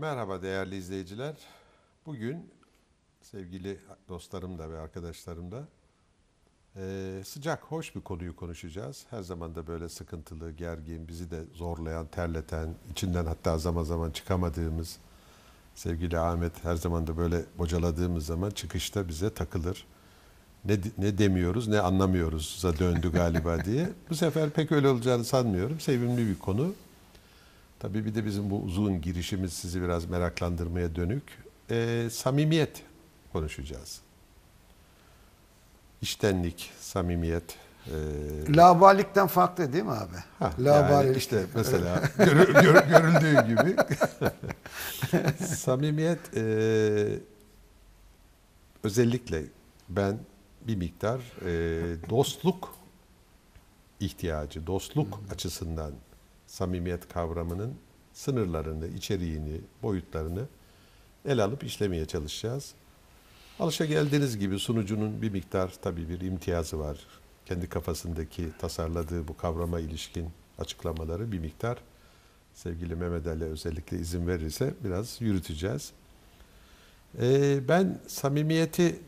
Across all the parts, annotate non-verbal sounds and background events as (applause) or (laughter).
Merhaba değerli izleyiciler. Bugün sevgili dostlarımla ve arkadaşlarımla eee, sıcak, hoş bir konuyu konuşacağız. Her zaman da böyle sıkıntılı, gergin, bizi de zorlayan, terleten, içinden hatta zaman zaman çıkamadığımız sevgili Ahmet her zaman da böyle bocaladığımız zaman çıkışta bize takılır. Ne, ne demiyoruz, ne anlamıyoruz'a döndü galiba diye. Bu sefer pek öyle olacağını sanmıyorum. Sevimli bir konu. Tabii bir de bizim bu uzun girişimiz sizi biraz meraklandırmaya dönük. Ee, samimiyet konuşacağız. İştenlik, samimiyet. ee, Laubalilikten farklı değil mi abi? ha, Laubalilik. yani işte mesela görü- gör- görüldüğü gibi (laughs) samimiyet ee, özellikle ben bir miktar ee, dostluk ihtiyacı, dostluk açısından samimiyet kavramının sınırlarını, içeriğini, boyutlarını el alıp işlemeye çalışacağız. Alışa geldiğiniz gibi sunucunun bir miktar tabii bir imtiyazı var. Kendi kafasındaki tasarladığı bu kavrama ilişkin açıklamaları bir miktar sevgili Mehmet Ali özellikle izin verirse biraz yürüteceğiz. Ee, ben samimiyeti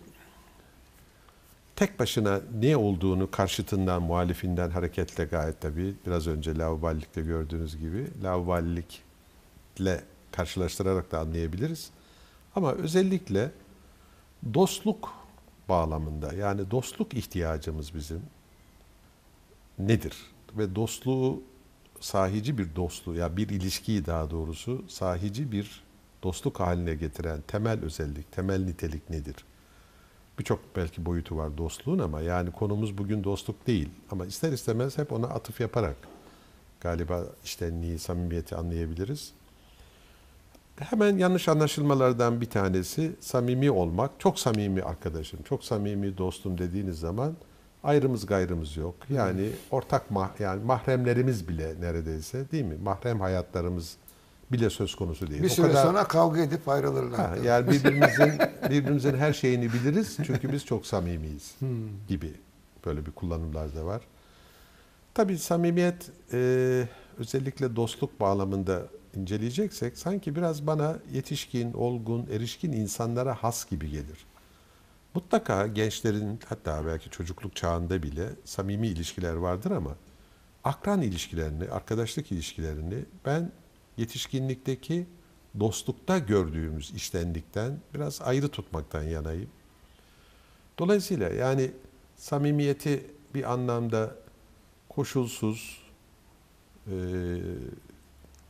tek başına ne olduğunu karşıtından, muhalifinden hareketle gayet tabii biraz önce laubalilikte gördüğünüz gibi laubalilikle karşılaştırarak da anlayabiliriz. Ama özellikle dostluk bağlamında yani dostluk ihtiyacımız bizim nedir? Ve dostluğu sahici bir dostluğu ya bir ilişkiyi daha doğrusu sahici bir dostluk haline getiren temel özellik, temel nitelik nedir? Birçok belki boyutu var dostluğun ama yani konumuz bugün dostluk değil. Ama ister istemez hep ona atıf yaparak galiba iştenliği, samimiyeti anlayabiliriz. Hemen yanlış anlaşılmalardan bir tanesi samimi olmak. Çok samimi arkadaşım, çok samimi dostum dediğiniz zaman ayrımız gayrımız yok. Yani ortak mah yani mahremlerimiz bile neredeyse değil mi? Mahrem hayatlarımız bile söz konusu değil. Bir O süre kadar- sonra kavga edip ayrılırlar. Ha, yani birbirimizin (laughs) birbirimizin her şeyini biliriz çünkü biz çok samimiyiz gibi böyle bir kullanımlar da var. Tabii samimiyet e, özellikle dostluk bağlamında inceleyeceksek sanki biraz bana yetişkin, olgun, erişkin insanlara has gibi gelir. Mutlaka gençlerin hatta belki çocukluk çağında bile samimi ilişkiler vardır ama akran ilişkilerini, arkadaşlık ilişkilerini ben yetişkinlikteki dostlukta gördüğümüz iştenlikten biraz ayrı tutmaktan yanayım. Dolayısıyla yani samimiyeti bir anlamda koşulsuz, e,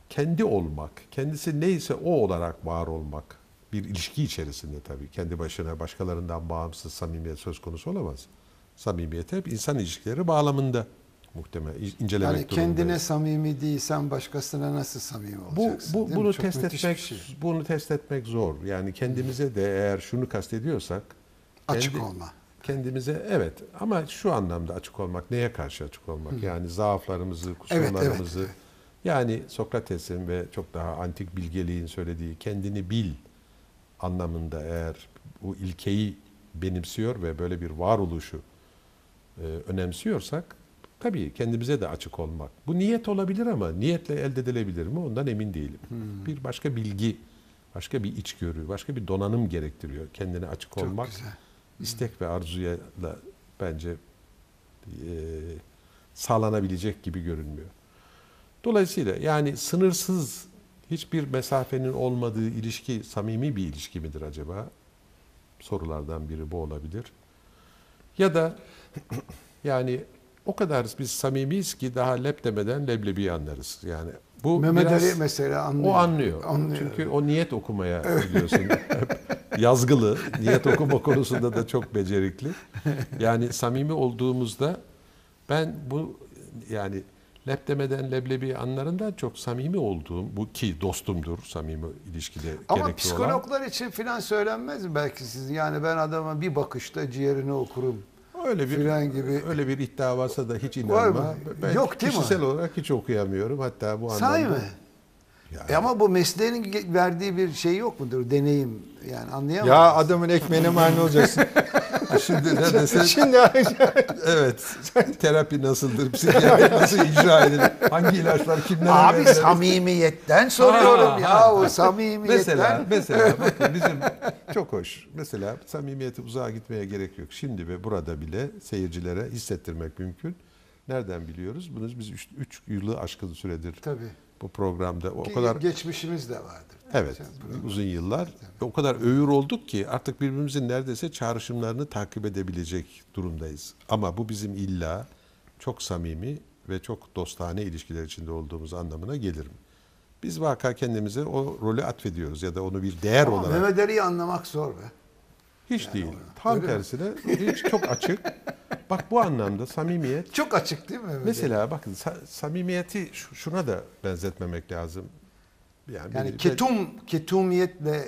kendi olmak, kendisi neyse o olarak var olmak bir ilişki içerisinde tabii kendi başına başkalarından bağımsız samimiyet söz konusu olamaz. Samimiyet hep insan ilişkileri bağlamında muhtemel incelemek Yani kendine durumundayız. samimi değilsen başkasına nasıl samimi Bu, olacaksın? bu mi? bunu test etmek şey. bunu test etmek zor. Yani kendimize de eğer şunu kastediyorsak Açık kendi- olma. Kendimize evet ama şu anlamda açık olmak neye karşı açık olmak? Yani zaaflarımızı, kusurlarımızı. evet, evet. Yani Sokrates'in ve çok daha antik bilgeliğin söylediği kendini bil anlamında eğer bu ilkeyi benimsiyor ve böyle bir varoluşu e, önemsiyorsak tabii kendimize de açık olmak. Bu niyet olabilir ama niyetle elde edilebilir mi ondan emin değilim. Hmm. Bir başka bilgi, başka bir içgörü, başka bir donanım gerektiriyor kendine açık Çok olmak. güzel. istek ve arzuya da bence e, sağlanabilecek gibi görünmüyor. Dolayısıyla yani sınırsız hiçbir mesafenin olmadığı ilişki samimi bir ilişki midir acaba? Sorulardan biri bu olabilir. Ya da (clears throat) yani o kadar biz samimiyiz ki daha lep demeden leblebi anlarız. Yani bu Mehmet biraz- Ali mesela anlıyor. o anlıyor. Anlıyor. Çünkü o niyet okumaya biliyorsun. Hep yazgılı. Niyet okuma konusunda da çok becerikli. Yani samimi olduğumuzda ben bu yani lep demeden leblebi anlarından çok samimi olduğum bu ki dostumdur samimi ilişkide Ama gerekli olan. psikologlar için filan söylenmez mi belki sizin? Yani ben adama bir bakışta ciğerini okurum. Öyle bir filan gibi. öyle bir iddia varsa da hiç inanma. Ben Yok değil mi? kişisel olarak hiç okuyamıyorum. Hatta bu Sahi anlamda. mi? Yani- E ama bu mesleğin verdiği bir şey yok mudur? Deneyim yani anlayamadım. Ya adamın ekmeğine mani olacaksın. (laughs) Şimdi neredeyse Şimdi (laughs) evet terapi nasıldır, psikiyatri nasıl icra edilir, hangi ilaçlar kimlere Abi verilir? samimiyetten soruyorum Ha, ya ha. o samimiyetten. Mesela, mesela bakın bizim çok hoş. Mesela samimiyeti uzağa gitmeye gerek yok. Şimdi ve burada bile seyircilere hissettirmek mümkün. Nereden biliyoruz? Bunu biz 3 yılı aşkın süredir Tabii. bu programda o Ki kadar geçmişimiz de vardır. Evet, program- uzun yıllar. O kadar övür olduk ki artık birbirimizin neredeyse çağrışımlarını takip edebilecek durumdayız. Ama bu bizim illa çok samimi ve çok dostane ilişkiler içinde olduğumuz anlamına gelir mi? Biz vaka kendimize o rolü atfediyoruz ya da onu bir değer Ama olarak. Mehmet Ali'yi anlamak zor be. Hiç değil. Tam Öyle tersine hiç çok açık. Bak bu anlamda samimiyet Çok açık değil mi Mehmet? Mesela bakın sa- samimiyeti şu- şuna da benzetmemek lazım. Yani, Yani ketum, ketumiyetle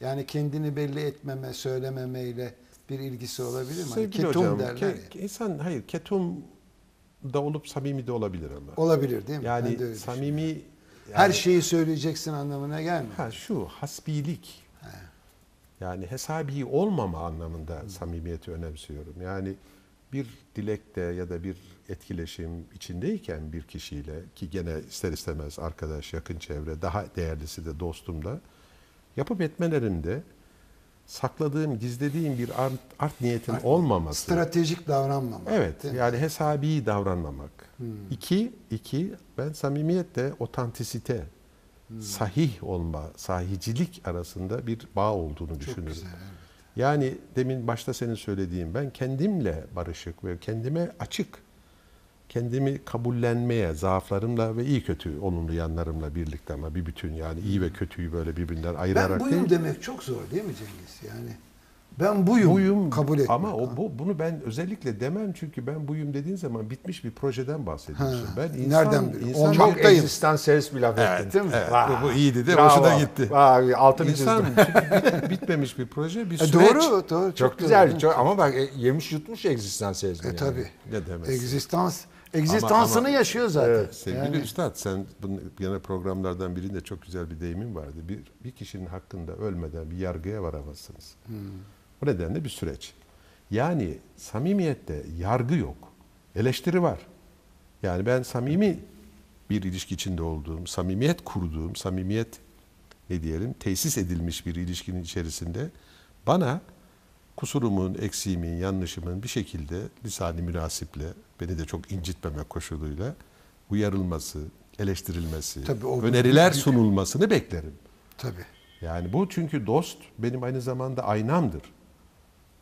yani kendini belli etmeme, söylememeyle bir ilgisi olabilir mi? Hani ketum hocam, derler ke- ya. insan hayır ketum da olup samimi de olabilir ama. Olabilir değil mi? Yani samimi yani- Her şeyi söyleyeceksin anlamına gelmiyor. ha şu hasbilik. Yani hesabi olmama anlamında samimiyeti önemsiyorum. Yani bir dilekte ya da bir etkileşim içindeyken bir kişiyle ki gene ister istemez arkadaş, yakın çevre, daha değerlisi de dostum da yapıp etmelerinde sakladığım, gizlediğim bir art, art niyetin olmaması. Stratejik davranmamak. Evet, yani hesabi davranmamak. İki, iki, ben samimiyetle otantisite, sahih olma, sahicilik arasında bir bağ olduğunu düşünürüm. güzel, evet. Yani demin başta senin söylediğin ben kendimle barışık ve kendime açık, kendimi kabullenmeye, zaaflarımla ve iyi kötü olumlu yanlarımla birlikte ama bir bütün yani iyi ve kötüyü böyle birbirinden ayırarak Ben buyum değil. demek çok zor değil mi Cengiz? Yani ben buyum, Buyum kabul etmek. Ama o bu, bunu ben özellikle demem çünkü ben buyum dediğin zaman bitmiş bir projeden bahsediyorsun. Ha, Ben insan, nereden bil- insan çok egzistansiyelist bir laf Evet, ettin. değil mi? evet. Vay. Bu, bu iyiydi de hoşuna gitti. Vay, altını İnsan çizdim. bitmemiş bir proje, bir E, süreç. doğru, doğru. Çok, Çok doğru. güzel. Çok, ama bak e, yemiş yutmuş egzistansiyelizmi. E yani. tabi. Ne demezsin. Egzistans, egzistansını ama- yaşıyor zaten. Evet, Sevgili Yani- Üstad sen bunun gene programlardan birinde çok güzel bir deyimin vardı. Bir, bir kişinin hakkında ölmeden bir yargıya varamazsınız. Hmm. Bu nedenle bir süreç. Yani samimiyette yargı yok. Eleştiri var. Yani ben samimi bir ilişki içinde olduğum, samimiyet kurduğum, samimiyet ne diyelim tesis edilmiş bir ilişkinin içerisinde bana kusurumun, eksiğimin, yanlışımın bir şekilde lisani münasiple beni de çok incitmemek koşuluyla uyarılması, eleştirilmesi, Tabii o öneriler büyük- sunulmasını beklerim. Tabii. Yani bu çünkü dost benim aynı zamanda aynamdır.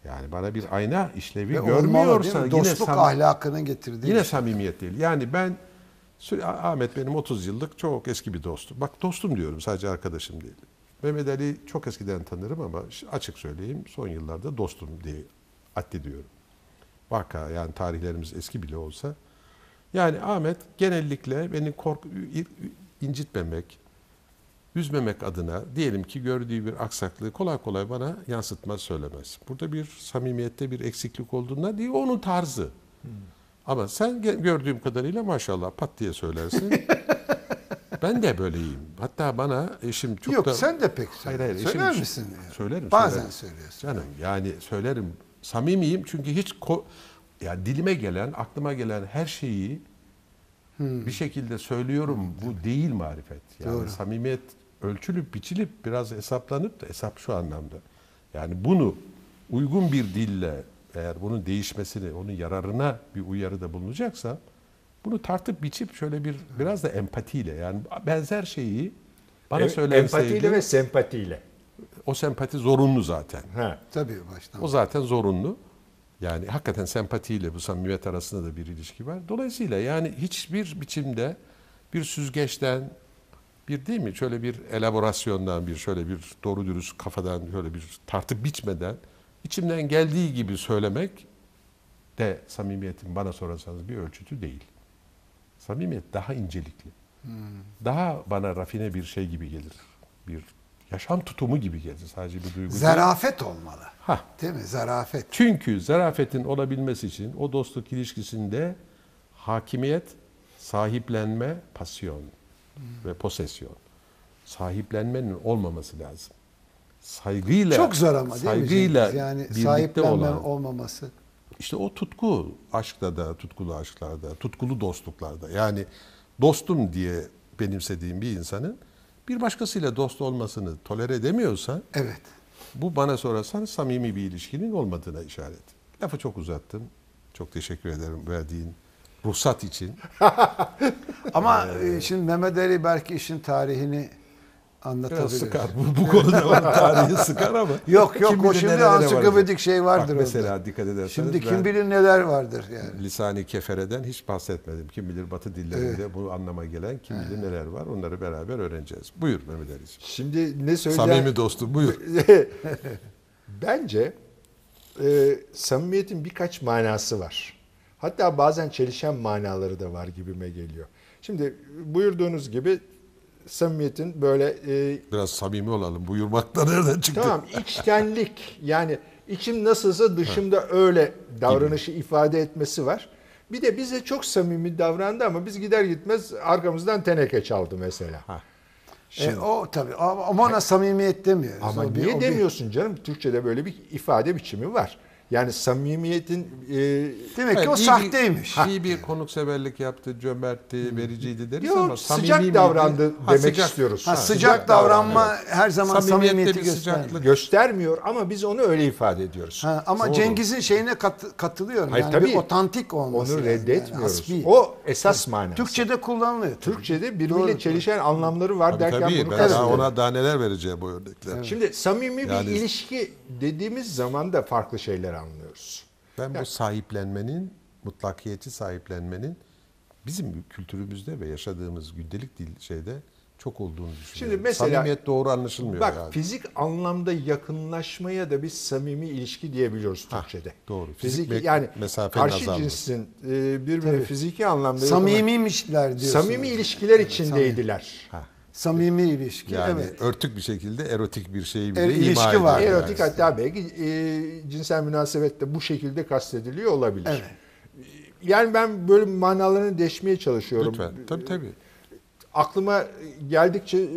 Yani bana bir ayna işlevi Ve olmalı görmüyorsa mi? yine Dostluk sam- ahlakının getirdiği Yine şey. samimiyet değil. Yani ben Ahmet benim 30 yıllık çok eski bir dostum. Bak dostum diyorum sadece arkadaşım değil. Mehmet Ali çok eskiden tanırım ama açık söyleyeyim son yıllarda dostum diye addediyorum. Vaka yani tarihlerimiz eski bile olsa. Yani Ahmet genellikle beni kork incitmemek, üzmemek adına diyelim ki gördüğü bir aksaklığı kolay kolay bana yansıtmaz söylemez. Burada bir samimiyette bir eksiklik olduğundan değil, onun tarzı. Ama sen gördüğüm kadarıyla maşallah pat diye söylersin. (laughs) ben de böyleyim. Hatta bana eşim çok Yok da... sen de pek Hayır, hayır, Söyler eşim- misin? ya? Söylerim. Bazen söylerim. söylüyorsun. Canım yani söylerim. Samimiyim çünkü hiç ko- ya dilime gelen, aklıma gelen her şeyi bir şekilde söylüyorum. Bu değil marifet. Yani Doğru. samimiyet ölçülüp biçilip biraz hesaplanıp da hesap şu anlamda. Yani bunu uygun bir dille eğer bunun değişmesini, onun yararına bir uyarıda bulunacaksa bunu tartıp biçip şöyle bir biraz da empatiyle yani benzer şeyi bana Em- söylenseydin Empatiyle ve sempatiyle. o sempati zorunlu zaten. Ha. Tabii baştan. O zaten zorunlu. Yani hakikaten sempatiyle bu samimiyet arasında da bir ilişki var. Dolayısıyla yani hiçbir biçimde bir süzgeçten bir değil mi şöyle bir elaborasyondan bir şöyle bir doğru dürüst kafadan şöyle bir tartıp biçmeden içimden geldiği gibi söylemek de samimiyetin bana sorarsanız bir ölçütü değil. Samimiyet daha incelikli. Daha bana rafine bir şey gibi gelir. Bir yaşam tutumu gibi gelir. Sadece bir duygu değil. Zarafet olmalı. Hah. Değil mi? Zarafet. Çünkü zarafetin olabilmesi için o dostluk ilişkisinde hakimiyet, sahiplenme, pasyon ve posesyon. Sahiplenmenin olmaması lazım. saygıyla Çok zor ama değil saygıyla? Yani birlikte sahiplenme olan olmaması. İşte o tutku aşkta da tutkulu aşklarda tutkulu dostluklarda yani dostum diye benimsediğim bir insanın bir başkasıyla dost olmasını tolere edemiyorsa Evet. bu bana sorarsan samimi bir ilişkinin olmadığına işaret. Lafı çok uzattım. Çok teşekkür ederim verdiğin ruhsat için. (laughs) Ama Ee, e, şimdi Mehmet Ali belki işin tarihini Biraz anlatabilir. sıkar. Bu, bu konuda onun (laughs) tarihi sıkar ama. Yok yok kim o bilir şimdi nerelere ansiklopedik varacak. şey vardır Bak orada. mesela dikkat ederseniz Şimdi kim bilir neler vardır yani. Lisani kefereden hiç bahsetmedim. Kim bilir batı dillerinde bu anlama gelen kim bilir neler var. Onları beraber öğreneceğiz. Buyur Mehmet Ali'ciğim. Şimdi ne söyleyeceğim? Samimi dostum buyur. (laughs) Bence e, samimiyetin birkaç manası var. Hatta bazen çelişen manaları da var gibime geliyor. Şimdi buyurduğunuz gibi samimiyetin böyle e, Biraz samimi olalım. Buyurmakta nereden çıktı? tamam içtenlik (laughs) yani içim nasılsa dışımda öyle davranışı ifade etmesi var. Bir de bize çok samimi davrandı ama biz gider gitmez arkamızdan teneke çaldı mesela. Ha. E, o tabii ama ona samimiyet demiyoruz. Ama O bir- niye bir- demiyorsun canım? Türkçe'de böyle bir ifade biçimi var. Yani samimiyetin e, Demek ki Evet, o iyi bir- sahteymiş. İyi bir konukseverlik yaptı, cömertti, vericiydi deriz Yok, ama samimi sıcak miydi? davrandı Ha, demek sıcak. istiyoruz. Ha, Ha, sıcak, sıcak davranma davranma. her zaman Samimiyette samimiyeti bir göstermiyor. göstermiyor ama biz onu öyle ifade ediyoruz. Ha, ama Doğru. Cengiz'in şeyine kat- katılıyorum. Hayır, yani tabii. bir otantik olması. Onu. Yani reddetmiyoruz. hasbi. o esas manası. Türkçe'de kullanılıyor. tabii. Türkçe'de birbiriyle Doğru. çelişen anlamları var Tabii derken tabii. bunu Ben daha ona daha neler vereceğim bu örnekler. Şimdi samimi bir Yani- ilişki dediğimiz zaman da farklı şeyler anlıyoruz. Ben bu sahiplenmenin, mutlakiyeti sahiplenmenin bizim kültürümüzde ve yaşadığımız gündelik dil şeyde çok olduğunu düşünüyorum. Şimdi mesela- Samimiyet doğru anlaşılmıyor Bak yani. fizik anlamda yakınlaşmaya da biz samimi ilişki diyebiliyoruz Türkçe'de. doğru. Fizik Fizik yani karşı azalması. cinsin e, birbirine fiziki anlamda Samimiymişler diyorsunuz. samimi ilişkiler içindeydiler. Ha. Samimi ilişki. Yani evet. örtük bir şekilde erotik bir şeyi bile E, ima ilişki ediyor var. yani. Erotik hatta belki e, cinsel münasebet de bu şekilde kastediliyor olabilir. Evet. Yani ben böyle manalarını deşmeye çalışıyorum. Lütfen. Tabii tabii. Aklıma geldikçe e,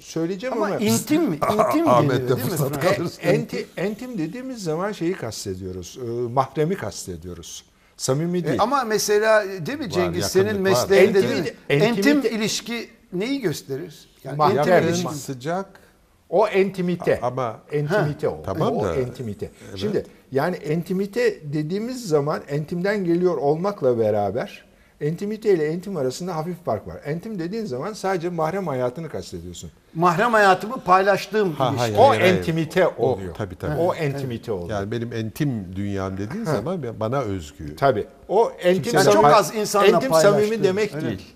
söyleyeceğim ama, Ama intim (laughs) mi? İntim Ahmet de değil mi? kalırsa. E, enti, entim dediğimiz zaman şeyi kastediyoruz. e, mahremi kastediyoruz. Samimi E, değil. ama mesela değil mi Cengiz yakınlık senin var. mesleğinde değil mi? entimite- Entim ilişki neyi gösterir? Yani. Yakın, sıcak, O entimite. Ama- entimite o. tamam o da- entimite. Şimdi yani entimite dediğimiz zaman entimden geliyor olmakla beraber entimite ile entim arasında hafif fark var. Entim dediğin zaman sadece mahrem hayatını kastediyorsun. Mahrem hayatımı paylaştığım Ha, ilişki. hayır. o entimite O, oluyor. tabii, tabii. O entimite oluyor. yani benim entim dünyam dediğin zaman bana özgü. Tabii. O entim Yani çok az insanla entim samimi demek öyle mi? değil.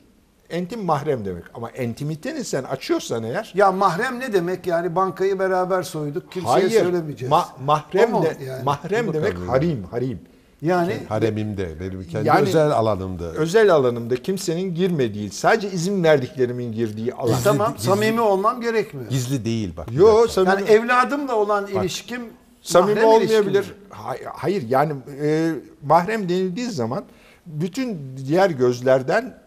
Entim mahrem demek. Ama entimiteni sen açıyorsan eğer Ya mahrem ne demek? Yani bankayı beraber soyduk. Kimseye hayır. söylemeyeceğiz. Ma- mahrem de yani? mahrem demek harim, harim. Yani Haremimde, benim kendi Yani- özel alanımda. Özel alanımda kimsenin girmediği, sadece izin verdiklerimin girdiği alan. E, tamam gizli- samimi olmam gerekmiyor. Gizli değil bak. Yo samimi, Yani evladımla olan ilişkim samimi olmayabilir. mi? Hay- Hayır yani e, mahrem denildiği zaman bütün diğer gözlerden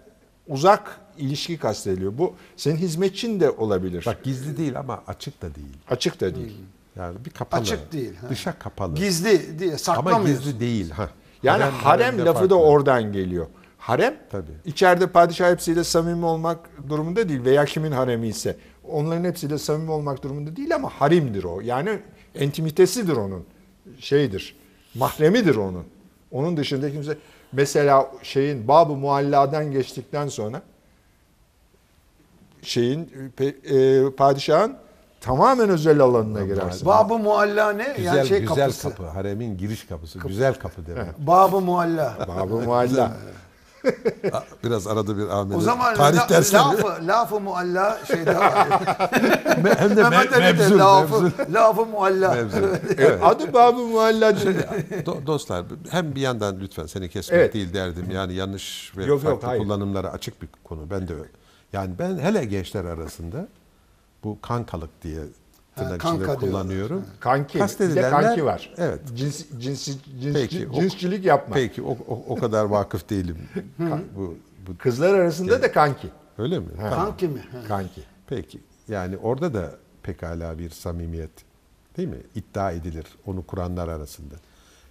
uzak ilişki kastediliyor. Bu senin hizmetçin de olabilir. Bak gizli değil ama açık da değil. Açık da değil. Yani bir kapalı. Açık değil, ha. Dışa kapalı. Gizli diye ama saklamıyorsun. gizli değil. Ha. Yani harem, haremde lafı farklı. da oradan geliyor. Harem Tabii. içeride padişah hepsiyle samimi olmak durumunda değil veya kimin haremi ise onların hepsiyle samimi olmak durumunda değil ama harimdir o. Yani intimitesidir onun. Şeydir. Mahremidir onun. Onun dışında kimse mesela şeyin Bab-ı Mualla'dan geçtikten sonra şeyin pe- e, padişahın tamamen özel alanına girersin. Babı mualla ne? Güzel, yani şey güzel kapısı. kapı. Haremin giriş kapısı. Güzel kapı demek. Babı mualla. Bab-ı Mualla. (laughs) Biraz arada bir Ahmet'e. O zaman tarih la, dersleri. lafı, lafı mualla şeyde var. Hem de me- de mevzu, lafı, mevzu. lafı mualla. Mevzu. Evet. Adı Bab-ı Mualla değil. Do- dostlar hem bir yandan lütfen seni kesmek Evet. değil derdim. Yani yanlış ve Yok, yok, farklı hayır. kullanımlara açık bir konu. Ben de öyle. Yani ben hele gençler arasında bu kankalık diye tırnak kanka içinde diyorlar. kullanıyorum. Kanki. Bir de Kastedilenler- kanki var. Evet. Cins, cins, cins, Peki, o- cinsçilik yapma. Peki o, o, o kadar vakıf değilim. bu, bu Kızlar arasında da kanki. öyle mi? Tamam. Kanki mi? Ha. Kanki. Peki. Yani orada da pekala bir samimiyet değil mi? İddia edilir onu kuranlar arasında.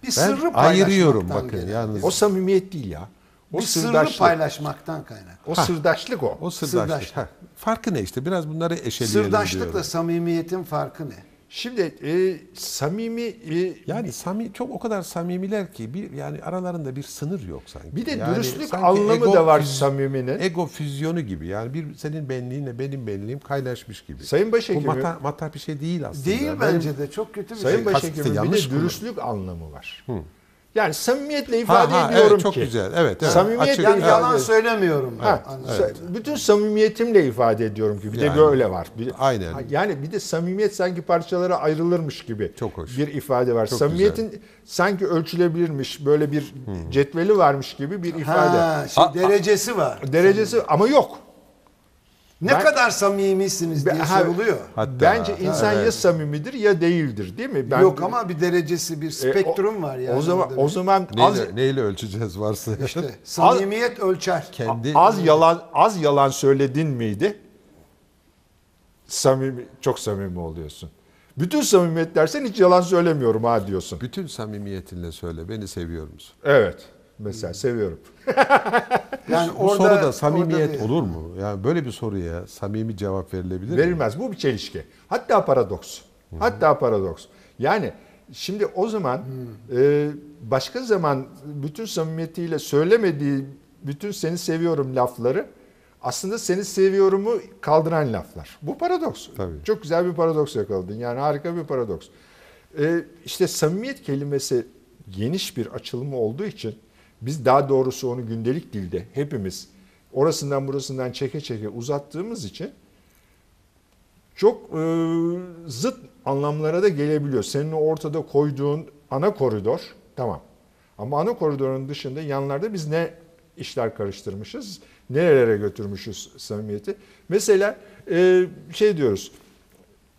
Bir Ben sırrı ayırıyorum bakın yalnız. O samimiyet değil ya. O bir sırrı sırdaşlık. paylaşmaktan kaynak. O Ha. sırdaşlık o. O sırdaşlık. Sırdaşlık. Ha, Farkı ne işte? Biraz bunları eşeleyelim Sırdaşlıkla diyorum. samimiyetin farkı ne? Şimdi e, samimi e, Yani sami, çok o kadar samimiler ki bir yani aralarında bir sınır yok sanki. bir de Yani dürüstlük anlamı ego da var samiminin. Ego füzyonu gibi. Yani bir senin benliğinle benim benliğim kaynaşmış gibi. Sayın Bu Başhekimim, mata, mata bir şey değil aslında. Değil Benim- bence de çok kötü bir Sayın şey. Başhekimim, Başhekimim bir de dürüstlük anlamı var. Yani samimiyetle Ha, ifade ha, ediyorum evet, çok ki. güzel. Evet, evet. Samimiyetle Açık- Yani yalan söylemiyorum. Ha, Anladım. sa- bütün samimiyetimle ifade ediyorum ki bir Yani. de böyle var. Bir, Aynen. Ha, Yani bir de samimiyet sanki parçalara ayrılırmış gibi Çok hoş. bir ifade var. Çok Samimiyetin sanki ölçülebilirmiş böyle bir cetveli varmış gibi bir ifade. Ha, şey, derecesi var. derecesi ama yok. Ne Ben- kadar samimisiniz diye ha, soruluyor. Hatta- Bence insan ya evet. samimidir ya değildir değil mi? Ben- Yok ama bir derecesi, bir E, spektrum o- var yani. O zaman o zaman az Neyle, neyle ölçeceğiz varsa? İşte (laughs) samimiyet ölçer. Kendi az yalan az yalan söyledin miydi? Samimi çok samimi oluyorsun. Bütün samimiyet dersen hiç yalan söylemiyorum ha diyorsun. bütün samimiyetinle söyle beni seviyor musun? Evet. Mesela seviyorum. (laughs) Yani Bu orada, soruda samimiyet orada bir- olur mu? Yani böyle bir soruya samimi cevap verilebilir mi? Verilmez. Bu bir çelişki. Hatta paradoks. Hatta paradoks. Yani şimdi o zaman e, başka zaman bütün samimiyetiyle söylemediği bütün seni seviyorum lafları aslında seni seviyorumu kaldıran laflar. Bu paradoks. Tabii. Çok güzel bir paradoks yakaladın. Yani harika bir paradoks. E, işte samimiyet kelimesi geniş bir açılımı olduğu için biz daha doğrusu onu gündelik dilde hepimiz orasından burasından çeke çeke uzattığımız için çok e, zıt anlamlara da gelebiliyor. Senin ortada koyduğun ana koridor tamam. Ama ana koridorun dışında yanlarda biz ne işler karıştırmışız, nerelere götürmüşüz samimiyeti. Mesela e, şey diyoruz,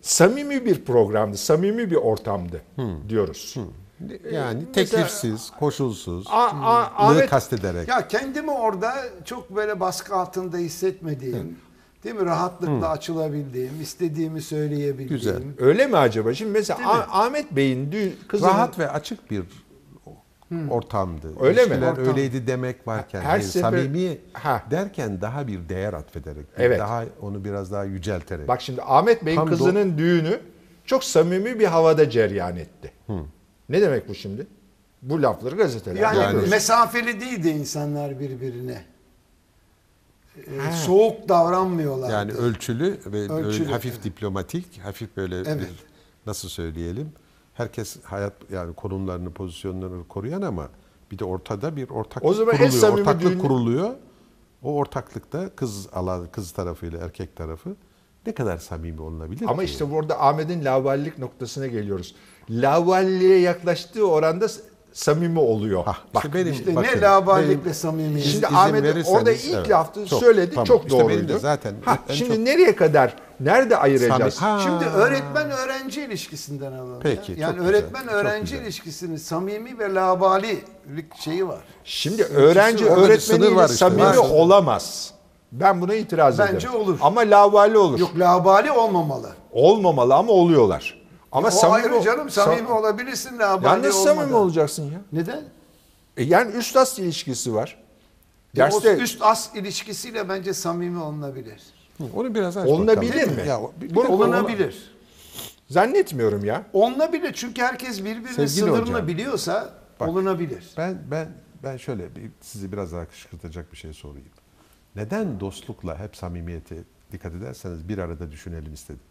samimi bir programdı, samimi bir ortamdı diyoruz. Yani Mesela- teklifsiz, koşulsuz, A- a- lığı Ahmet- kastederek. Ya kendimi orada çok böyle baskı altında hissetmediğim, değil mi? Rahatlıkla açılabildiğim, istediğimi söyleyebildiğim. Güzel. Öyle mi acaba? Şimdi mesela Değil mi? Ah- Ahmet Bey'in kızının Rahat ve açık bir ortamdı. Öyle mi? İlişkiler Ortam. öyleydi demek varken, Her hayır, sefer- samimi Ha. derken daha bir değer atfederek, Evet. daha onu biraz daha yücelterek. Bak şimdi Ahmet Bey'in Tam do- kızının düğünü çok samimi bir havada cereyan etti. Ne demek bu şimdi? Bu lafları gazetelerde Yani, görüyoruz. mesafeli değildi insanlar birbirine. Ee, soğuk davranmıyorlardı. yani ölçülü ve Ölçülü, hafif evet. diplomatik, hafif böyle Evet. bir nasıl söyleyelim? Herkes hayat yani konumlarını, pozisyonlarını koruyan ama bir de ortada bir ortaklık O zaman kuruluyor. ortaklık düğünü- kuruluyor. O ortaklıkta kız alan kız tarafıyla erkek tarafı ne kadar samimi olunabilir Ama ki? işte burada Ahmet'in lavallik noktasına geliyoruz. Lavalliğe yaklaştığı oranda samimi oluyor. Hah, Bak işte benim, İşte bakın, ne laballikle benim- samimiyet. Şimdi Ahmet orada ilk evet. Çok, söyledi tamam. çok İşte benim de doğruydu. zaten Ha, şimdi çok- nereye kadar nerede ayıracağız? Sami- Ha. Şimdi öğretmen öğrenci ilişkisinden alalım. Peki, ya. Yani öğretmen öğrenci güzel. ilişkisinin samimi ve labalilik şeyi var. Şimdi öğrenci öğretmeniyle var işte, samimi var. olamaz. Ben buna itiraz ederim. Bence olur. Ama lavali olur. Yok labali olmamalı. Olmamalı ama oluyorlar. Ama o samimi ayrı canım samimi sam- olabilirsin labali Ya nasıl olmadan. samimi olacaksın ya? Neden? E yani üst as ilişkisi var. Derste o üst as ilişkisiyle bence samimi olunabilir. Hı, Onu biraz aç Olunabilir mi? Ya, bir- de- Olunabilir. zannetmiyorum ya. Olunabilir çünkü herkes birbirinin Sevgili sınırını hocam, biliyorsa bak. olunabilir. Ben ben ben şöyle bir, sizi biraz daha kışkırtacak bir şey sorayım. Neden dostlukla hep samimiyete dikkat ederseniz bir arada düşünelim istedim.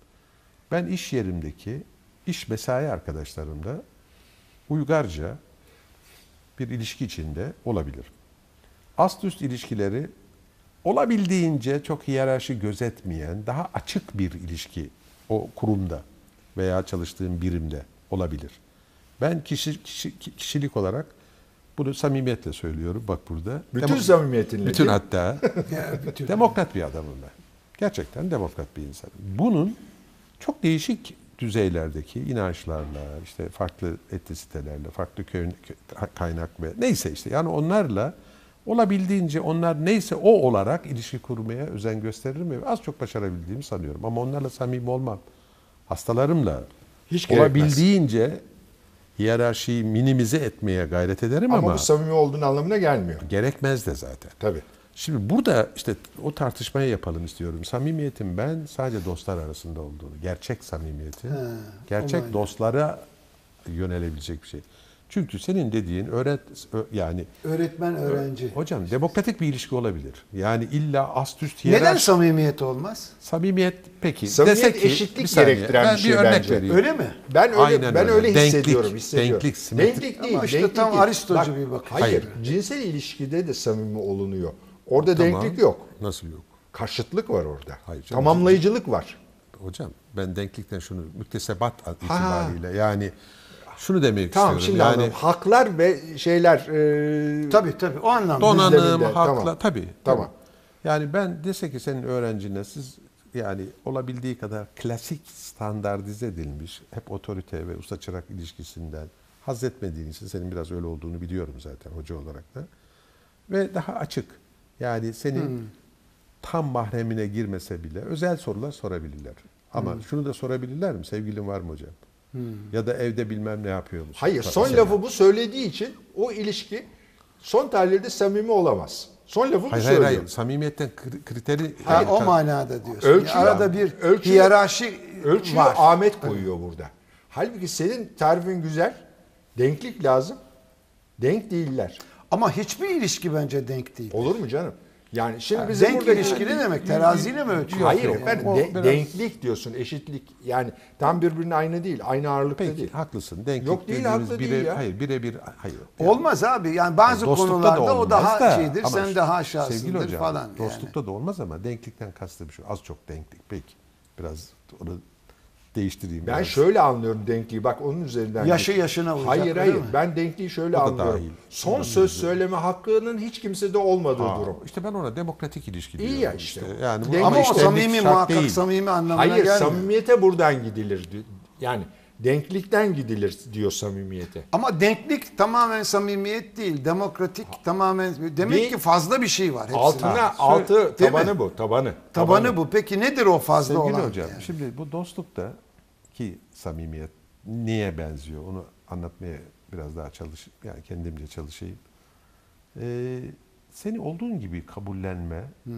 Ben iş yerimdeki iş mesai arkadaşlarımla uygarca bir ilişki içinde olabilirim. Ast üst ilişkileri olabildiğince çok hiyerarşi gözetmeyen, daha açık bir ilişki o kurumda veya çalıştığım birimde olabilir. Ben kişi, kişi- kişilik olarak bunu samimiyetle söylüyorum bak burada. Bütün Demo- samimiyetinle. bütün hatta (laughs) bütün- demokrat bir adamım ben. Gerçekten demokrat bir insanım. Bunun çok değişik düzeylerdeki inançlarla, işte farklı etnisitelerle, farklı köy, kö- kaynak ve neyse işte yani onlarla olabildiğince onlar neyse o olarak ilişki kurmaya özen gösteririm ve az çok başarabildiğimi sanıyorum. Ama onlarla samimi olmam. Hastalarımla Hiç gerekmez. olabildiğince hiyerarşiyi minimize etmeye gayret ederim Ama, ama, bu samimi olduğun anlamına gelmiyor. gerekmez de zaten. Tabii. Şimdi burada işte o tartışmayı yapalım istiyorum. Samimiyetin ben sadece dostlar arasında olduğunu, gerçek samimiyeti, gerçek olay. dostlara yönelebilecek bir şey. Çünkü senin dediğin öğret ö- yani Öğretmen öğrenci. hocam demokratik bir ilişki olabilir. Yani illa ast üst Neden hiyerarşi samimiyet olmaz? samimiyet peki Samimiyet desek ki eşitlik bir saniye, gerektiren ben bir şey örnek bence. vereyim. Öyle mi? Ben öyle Aynen ben öyle. öyle Denklik, hissediyorum, hissediyorum. denklik, simetri. Denklik değil, Ama işte denklik tam değil. Aristocu Bak, bir bakış. Hayır, Hayır. cinsel ilişkide de samimi olunuyor. Orada Tamam. denklik yok. Nasıl yok? Karşıtlık var orada. Hayır canım. Tamamlayıcılık var. Hocam ben denklikten şunu müktesebat itibariyle yani şunu demek Tamam istiyorum. şimdi yani anladım. Haklar ve şeyler e, Tabii tabii o anlamda. donanım, Düzleminde, hakla tamam. tabii. Tamam. Yani ben dese ki senin öğrencine siz yani olabildiği kadar klasik standartize edilmiş hep otorite ve usta çırak ilişkisinden haz etmediğin için senin biraz öyle olduğunu biliyorum zaten hoca olarak da. Ve daha açık. Yani senin tam mahremine girmese bile özel sorular sorabilirler. Ama şunu da sorabilirler mi? Sevgilin var mı hocam? Ya da evde bilmem ne yapıyor musun? Hayır, son lafı bu söylediği için o ilişki son tahlilde samimi olamaz. Son lafı bu Hayır hayır hayır. Samimiyetten kri- kriteri Ha, Hayır, o manada diyorsun. Ölçü- Arada bir ölçü- hiyerarşi Ölçüyü var. Ahmet koyuyor burada. Halbuki senin tarifin güzel. Denklik lazım. Denk değiller. Ama hiçbir ilişki bence denk değil. Olur mu canım? Yani şimdi bizim denk burada ilişki ne demek? Teraziyle mi ölçüyor? Hayır Yok, efendim de- biraz- denklik diyorsun, eşitlik. Yani tam birbirine aynı değil, aynı ağırlıkta Peki değil. haklısın. Denklik Yok değil, haklı bire, değil ya. Hayır birebir hayır. Olmaz abi. Yani bazı Dostlukta konularda da o daha da, şeydir, ama sen daha aşağısındır hocam, falan. yani. Dostlukta da olmaz ama denklikten kastım şu. Az çok denklik. Peki. Biraz onu değiştireyim. Ben biraz. şöyle anlıyorum denkliği. Bak onun üzerinden. Yaşı git. yaşına uyacak, Hayır hayır. mi? Ben denkliği şöyle O anlıyorum. dahil. Son söz söyleme hakkının hiç kimsede olmadığı Aa, durum. İşte ben ona demokratik ilişki İyi diyorum. ya işte. Yani bu Denk- Ama o işte samimi şart muhakkak değil. samimi anlamına Hayır gelmiyor. samimiyete buradan gidilir. di- Yani denklikten gidilir diyor samimiyete. Ama denklik tamamen samimiyet değil. Demokratik tamamen demek Bir- ki fazla bir şey var hepsinde. Altına altı Değil tabanı mi? bu tabanı. Tabanı bu. Peki nedir o fazla Sevgili olan? hocam, yani? şimdi bu dostlukta ki samimiyet niye benziyor onu anlatmaya biraz daha çalış, yani kendimce çalışayım. Ee, seni olduğun gibi kabullenme Hmm.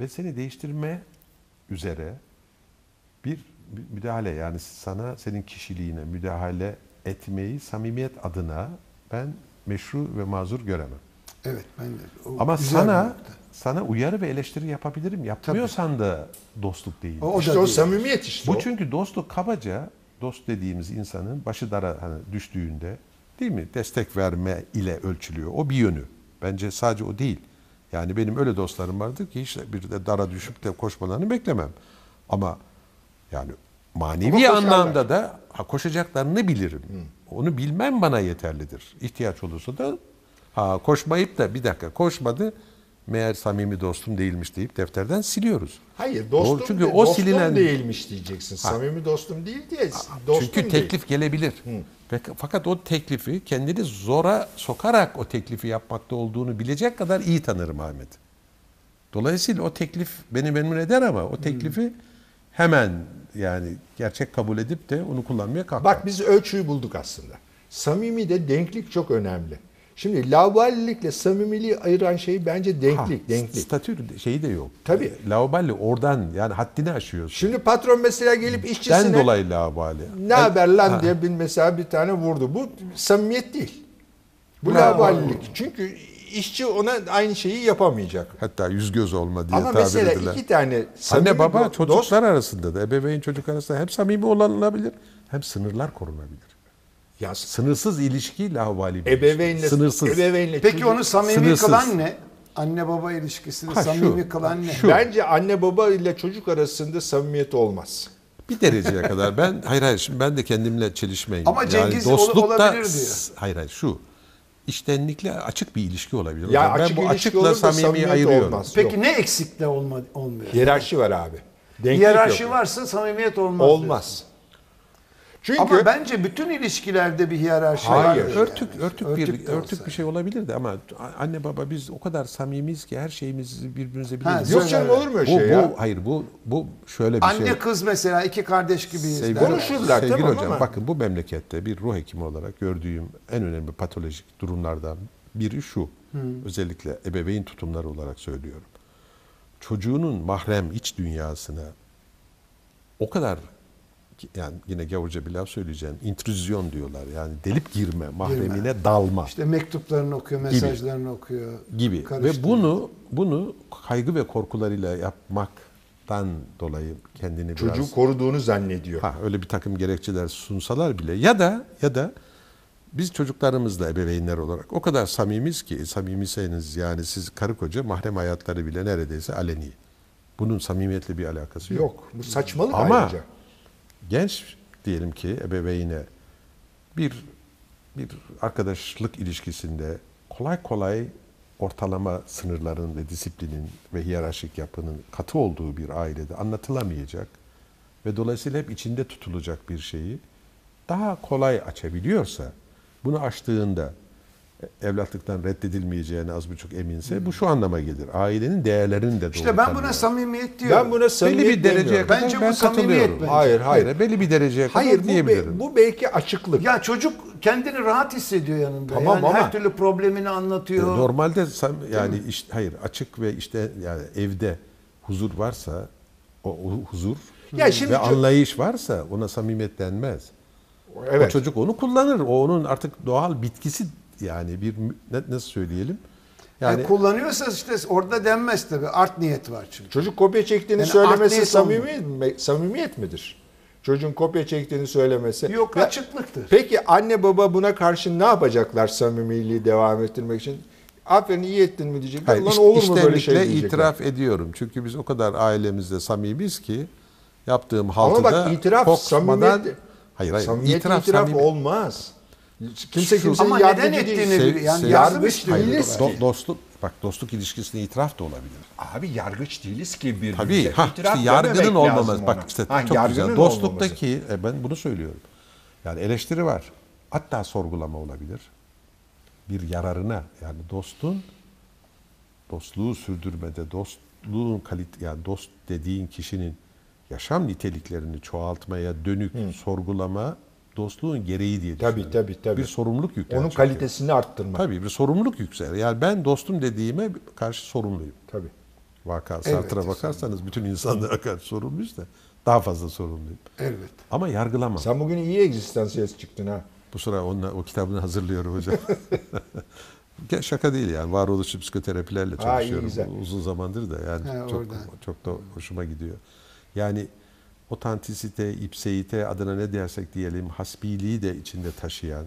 ve seni değiştirme üzere bir mü- müdahale yani sana senin kişiliğine müdahale etmeyi samimiyet adına ben meşru ve mazur göremem. Evet ben de. Ama sana nokta. Sana uyarı ve eleştiri yapabilirim. Yapmıyorsan da dostluk değil. O, o İşte o değil. samimiyet işte. Bu o. çünkü dostluk kabaca dost dediğimiz insanın başı dara hani düştüğünde değil mi destek verme ile ölçülüyor. O bir yönü. Bence sadece o değil. Yani benim öyle dostlarım vardır ki hiç bir de dara düşüp de koşmalarını beklemem. Ama yani manevi Ama anlamda da ha, koşacaklarını bilirim. Onu bilmem bana yeterlidir. İhtiyaç olursa da ha, koşmayıp da bir dakika koşmadı meğer samimi dostum değilmiş deyip defterden siliyoruz. Hayır dostum, Doğru, çünkü de- o dostum silinen- değilmiş diyeceksin. Samimi dostum değil diye. Dostum Çünkü değil. teklif gelebilir. Ve- Fakat o teklifi kendini zora sokarak o teklifi yapmakta olduğunu bilecek kadar iyi tanırım Ahmet. Dolayısıyla o teklif beni memnun eder ama o teklifi hemen yani gerçek kabul edip de onu kullanmaya kalkmam. Bak biz ölçüyü bulduk aslında. Samimi de denklik çok önemli. Şimdi laubalilikle samimiliği ayıran şey bence Ha, denklik, denklik. Statü şeyi de yok. Tabii. Lauballi oradan yani haddini aşıyorsun. Şimdi patron mesela gelip işçisine dolayı laubali. ne haber lan diye bir mesela bir tane vurdu. Bu samimiyet değil. Bu laubalilik. Çünkü işçi ona aynı şeyi yapamayacak. Hatta yüz göz olma diye Ama tabir mesela edilen. iki tane samimi Anne baba çocuklar dost- arasında da ebeveyn çocuk arasında hem samimi olabilir hem sınırlar korunabilir. Ya Sınırsız ilişki laubali bir ebeveynle ilişki. Sınırsız. ebeveynle Peki çocuk- onu samimi Sınırsız. kılan ne? Anne baba ilişkisini Ha, şu, samimi kılan ne? şu. Bence anne baba ile çocuk arasında samimiyet olmaz. Bir dereceye kadar ben hayır hayır şimdi ben de kendimle çelişmeyin. Ama Cengiz ol- olabilir diyor. Hayır hayır şu iştenlikle açık bir ilişki olabilir. Ya Hocam, ben açık bu ilişki açıkla olur da samimiyi samimiyet ayırıyorum. olmaz. Peki Yok. ne eksikle olma, olmuyor? Hiyerarşi var abi. Denklik Hiyerarşi yok. varsa samimiyet olmaz. Olmaz. Çünkü Ama bence bütün ilişkilerde bir hiyerarşi Hayır. vardır Örtük, yani. örtük, Örtük bir örtük bir şey olabilir de ama anne baba biz o kadar samimiyiz ki her şeyimizi birbirimize Ha, biliriz. yok canım olur mu öyle bu, şey bu ya? hayır bu bu şöyle bir Anne şey. kız mesela iki kardeş gibiyiz. Sevgili. Konuşurlar, sevgili tamam hocam ama- bakın bu memlekette bir ruh hekimi olarak gördüğüm en önemli patolojik durumlardan biri şu. Özellikle ebeveyn tutumları olarak söylüyorum. Çocuğunun mahrem iç dünyasına o kadar yani yine gavurca bir laf söyleyeceğim. intrüzyon diyorlar. Yani delip girme, mahremine dalma İşte mektuplarını okuyor, mesajlarını okuyor. gibi ve bunu bunu kaygı ve korkularıyla yapmaktan dolayı kendini biraz çocuğu koruduğunu zannediyor. Ha öyle bir takım gerekçeler sunsalar bile ya da ya da biz çocuklarımızla ebeveynler olarak o kadar samimiz ki samimiyseniz yani siz karı koca mahrem hayatları bile neredeyse aleni. Bunun samimiyetle bir alakası yok. Yok. Bu saçmalık Ama ayrıca. Genç diyelim ki ebeveyne bir bir arkadaşlık ilişkisinde kolay kolay ortalama sınırların ve disiplinin ve hiyerarşik yapının katı olduğu bir ailede anlatılamayacak ve dolayısıyla hep içinde tutulacak bir şeyi daha kolay açabiliyorsa bunu açtığında evlatlıktan reddedilmeyeceğine az buçuk eminse bu şu anlama gelir. Ailenin değerlerini de doğru İşte ben buna samimiyet diyorum. Ben buna samimiyet belli bir dereceye demiyorum. kadar Bence bu ben samimiyet katılıyorum. bence. Hayır, hayır. Belli bir dereceye kadar Hayır bu, be- diyebilirim. bu belki açıklık. Ya çocuk kendini rahat hissediyor yanında. Tamam yani ama- her türlü problemini anlatıyor. E, Normalde sam- yani iş, hayır açık ve işte yani evde huzur varsa o, o huzur Ya şimdi ve anlayış varsa ona samimiyet denmez. evet. O çocuk onu kullanır. O onun artık doğal bitkisi yani bir nasıl söyleyelim? Yani, Yani kullanıyorsa işte orada denmez tabii. Art niyet var çünkü. Çocuk kopya çektiğini Yani söylemesi samimiyet, mi- samimiyet midir? Çocuğun kopya çektiğini söylemesi. Yok Ve- açıklıktır. Peki anne baba buna karşı ne yapacaklar samimiliği devam ettirmek için? Aferin iyi ettin mi diyecekler. hayır, Lan olur mu böyle şey diyecekler. itiraf ediyorum. Çünkü biz o kadar ailemizde samimiz ki yaptığım Ama haltıda bak itiraf kokmadan samimiyet, hayır hayır samimiyet itiraf, itiraf, samimi- olmaz. Kimse kimsenin Ama neden yardımcı değil. ettiğini Sev- bil- yani sev- yargıç değiliz Do- ki. dostluk bak dostluk ilişkisinde itiraf da olabilir. Abi yargıç değiliz ki birbirimize. Tabii. Ha, İtiraf işte yargının dememek lazım olmaması. Bak ona. işte Ha, çok yargının güzel. olmaması. Dostluktaki e, ben bunu söylüyorum. Yani eleştiri var. Hatta sorgulama olabilir. Bir yararına yani dostun dostluğu sürdürmede dostluğun kalit yani dost dediğin kişinin yaşam niteliklerini çoğaltmaya dönük sorgulama dostluğun gereği diye Tabii, düşünüyorum. tabii, tabii. Bir sorumluluk yükler. Onun çünkü. kalitesini arttırmak. Tabii bir sorumluluk yükselir. Yani ben dostum dediğime karşı sorumluyum. Tabii. Vaka Sartre'a bakarsanız bütün insanlara karşı sorumluyuz da daha fazla sorumluyum. Evet. Ama yargılamam. Sen bugün iyi egzistansiyelist çıktın ha. Bu sıra onunla, o kitabını hazırlıyorum hocam. (laughs) Şaka değil yani varoluşçu psikoterapilerle iyi, çalışıyorum güzel. uzun zamandır da yani He, çok oradan. çok da hoşuma gidiyor. Yani otantisite, ipseite adına ne dersek diyelim hasbiliği de içinde taşıyan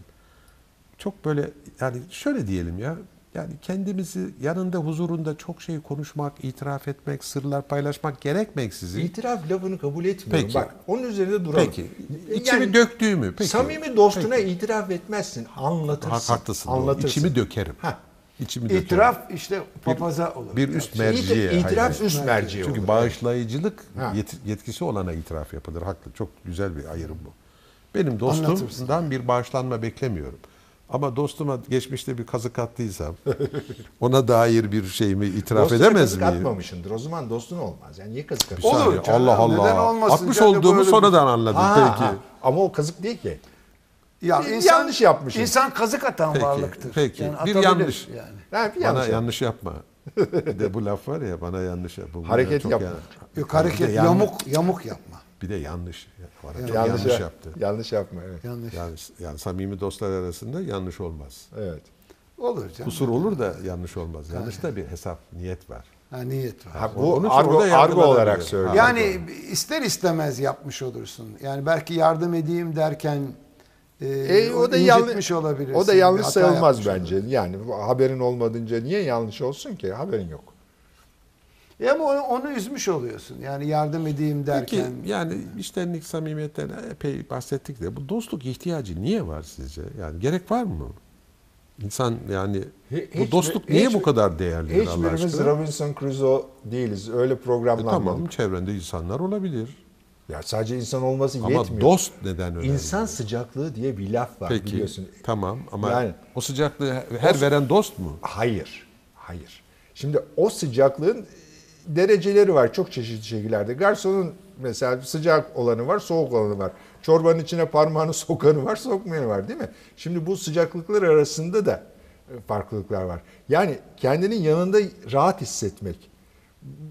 çok böyle yani şöyle diyelim ya yani kendimizi yanında huzurunda çok şey konuşmak, itiraf etmek, sırlar paylaşmak gerekmeksizin İtiraf lafını kabul etmiyorum. Peki. Bak onun üzerinde duralım. Peki. İçimi döktüğümü. Peki. Samimi dostuna itiraf etmezsin. Anlatırsın. Ha, haklısın. doğru. Anlatırsın. İçimi dökerim. Ha. İçimi dökerim. İtiraf işte papaza olur. bir üst merciye. İti- itiraf hayır. üst merci Çünkü olur. bağışlayıcılık Ha. yet- yetkisi olana itiraf yapılır. Haklı. Çok güzel bir ayrım bu. Benim dostumdan bir bağışlanma beklemiyorum. Ama dostuma geçmişte bir kazık attıysam (laughs) ona dair bir şeyimi itiraf Dostuna edemez kazık miyim? atmamışındır. O zaman dostun olmaz. Yani niye kazık atıyorsun? Olur saniye. canım, Allah neden Allah. olmasın Atmış olduğumu sonradan anladım. Ha, Peki. ha. Ama o kazık değil ki. Ya Bir insan, yanlış yapmışım. İnsan kazık atan Peki, varlıktır. peki. Yani Bir yanlış. Yani. Ha, bir Bana yanlış yanlış, yap- yapma. bir de bu laf var ya bana yanlış yapma. Bu Hareket çok yapma. yan- Yok hareket yamuk yamuk yapma. Bir de yanlış. Var. Çok Yanlış, yanlış, yap- yaptı. Yanlış yapma evet. Yanlış. Yani, yani samimi dostlar arasında yanlış olmaz. Evet. Olur canım. Kusur olur da yanlış olmaz. Yanlışta bir hesap, niyet var. Ha, niyet var. Ha, Onun bu için argo, argo olarak söylüyorum. Yani ister istemez yapmış olursun. Yani belki yardım edeyim derken e, E, o da yanlış olabilirsin. O da yanlış sayılmaz bence. Yani bu haberin olmadınca niye yanlış olsun ki? Haberin yok. E ama onu, onu üzmüş oluyorsun. Yani yardım edeyim Peki derken. yani iştenlik, samimiyetten epey bahsettik de bu dostluk ihtiyacı niye var sizce? Yani gerek var mı? İnsan yani Hi- bu hiç- dostluk niye hiç- bu kadar değerlidir Allah Hiçbirimiz? Robinson Crusoe değiliz. Öyle E programlanmadık. tamam çevrende insanlar olabilir. Ya sadece insan olması Ama yetmiyor. dost neden önemli? İnsan sıcaklığı diye bir laf var Peki biliyorsun. tamam ama Yani- o sıcaklığı her veren dost mu? Hayır. Hayır. Şimdi o sıcaklığın dereceleri var çok çeşitli şekillerde. Garsonun mesela sıcak olanı var, soğuk olanı var. Çorbanın içine parmağını (laughs) sokanı var, sokmayanı var değil mi? Şimdi bu sıcaklıklar arasında da e, farklılıklar var. Yani kendinin yanında rahat hissetmek.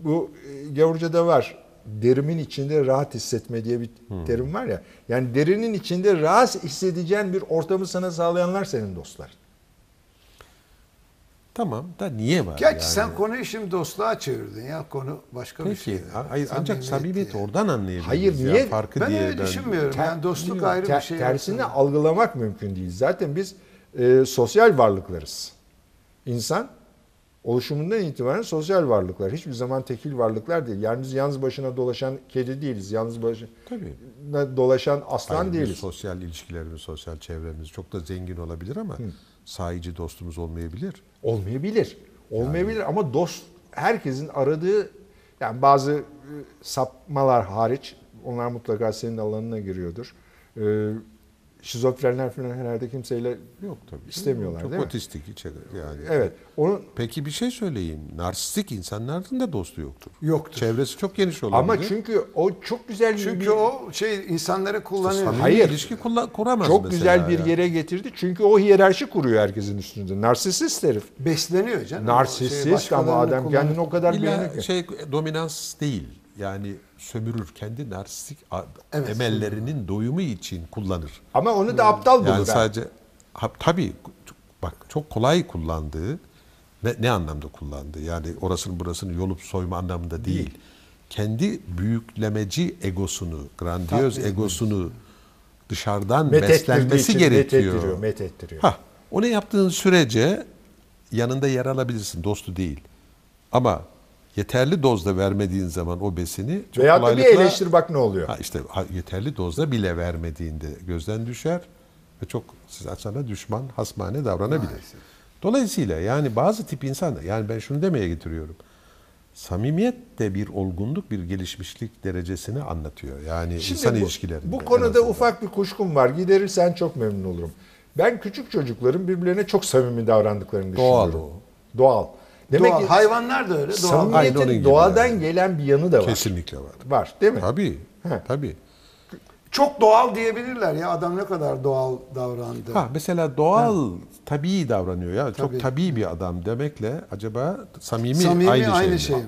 Bu e, Gavurca'da var. Derimin içinde rahat hissetme diye bir terim var ya. Yani derinin içinde rahat hissedeceğin bir ortamı sana sağlayanlar senin dostlar. Tamam da niye var Gerçi yani? sen konuyu şimdi dostluğa çevirdin ya. Konu başka bir Peki şey. hayır, ancak samimiyeti yani. oradan anlayabiliriz. Hayır, ya, niye? Farkı Ben diye öyle düşünmüyorum. Ter- yani dostluk bilmiyorum, ayrı ter- bir şey. Tersini algılamak mümkün değil. Zaten biz e, sosyal varlıklarız. İnsan oluşumundan itibaren sosyal varlıklar. Hiçbir zaman tekil varlıklar değil. Yani biz yalnız başına dolaşan kedi değiliz. Yalnız başına Tabii. dolaşan aslan Hayır, değiliz. Sosyal ilişkilerimiz, sosyal çevremiz çok da zengin olabilir ama sahici dostumuz olmayabilir. Olmayabilir. Olmayabilir ama dost herkesin aradığı yani bazı e, sapmalar hariç onlar mutlaka senin alanına giriyordur. E, şizofrenler falan herhalde kimseyle Yok tabii. İstemiyorlar, Çok değil mi? otistik içe yani. evet onu Peki bir şey söyleyeyim. Narsistik insanların da dostu yoktur. Yoktur. Çevresi çok geniş olabilir. ama çünkü o çok güzel bir Çünkü o şey insanları kullanıyor. Samimi Hayır. ilişki kulla- kuramaz çok güzel bir ya. yere getirdi. Çünkü o hiyerarşi kuruyor herkesin üstünde. Narsisist herif. Besleniyor canım. Şey Narsisist başkalarını ama adam kendini o kadar beğeniyor ki. şey dominans değil. Yani sömürür kendi narsistik Evet, emellerinin doyumu için kullanır. Ama onu da aptal bulur. Yani sadece ha, tabii bak çok kolay kullandığı ne, ne anlamda kullandığı yani orasını burasını yolup soyma anlamında değil. Kendi büyüklemeci egosunu, grandiyoz Tabii. egosunu dışarıdan Met beslenmesi için gerekiyor. Met ettiriyor, met ettiriyor. Ha, onu yaptığın sürece yanında yer alabilirsin, dostu değil. Ama yeterli dozda vermediğin zaman o besini çok Veyahut da bir kolaylıkla- eleştir bak ne oluyor. Ha işte yeterli dozda bile vermediğinde gözden düşer ve çok sana düşman, hasmane davranabilir. Maalesef. Dolayısıyla yani bazı tip insan yani ben şunu demeye getiriyorum. Samimiyet de bir olgunluk, bir gelişmişlik derecesini anlatıyor. Yani Şimdi insan bu, ilişkilerinde. Bu konuda ufak bir kuşkum var. Giderirsen çok memnun olurum. Ben küçük çocukların birbirlerine çok samimi davrandıklarını Doğal düşünüyorum. Doğal. Demek Doğal. ki Hayvanlar da öyle. Doğal. Samimiyetin doğadan yani. gelen bir yanı da var. kesinlikle var. Var değil mi? Tabii. He. Tabii. Çok doğal diyebilirler ya. Adam ne kadar doğal davrandı. Ha mesela doğal, tabii davranıyor ya. Tabii. Çok tabii bir adam demekle acaba samimi, Samimi aynı, aynı, şey, mi? şey mi?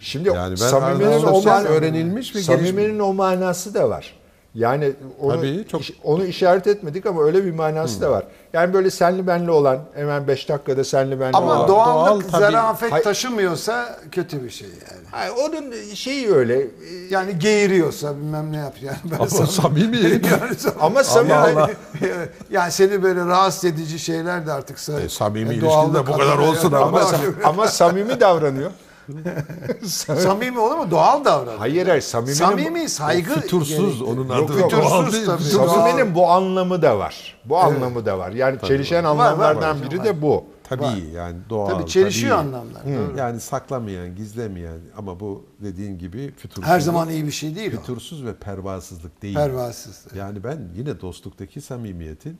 Şimdi Yani samiminin o man- öğrenilmiş ve samiminin o manası da var. Yani onu, Tabii, çok- iş- onu işaret etmedik ama öyle bir manası da var. Yani böyle senli benli olan hemen 5 dakikada senli benli Ama olan. doğallık, doğal tabii. zarafet Hay- taşımıyorsa kötü bir şey yani. Ay, onun şeyi öyle. Yani geğiriyorsa bilmem ne yapıyor. Yani ben Ama sana- samimi. (laughs) Yani sam- Ama samimi yani, (laughs) yani seni böyle rahatsız edici şeyler de artık E, samimi e, ilişkin doğallık de bu kadar olsun yani. ama- ama, ama samimi davranıyor. (laughs) (laughs) samimi olur mu? Doğal davran. Hayır hayır samiminin, Samimi saygı. Fütursuz onun adı. yok, fütursuz tabii. Samiminin bu anlamı da var. Bu anlamı da var. Yani çelişen var. Var, var, anlamlardan var. biri de bu. Tabii yani doğal. Tabii çelişiyor tabii. anlamlar. doğru. Yani saklamayan, gizlemeyen ama bu dediğin gibi fütursuz. Her zaman iyi bir şey değil o. Fütursuz ve pervasızlık değil. Pervasız. Yani ben yine dostluktaki samimiyetin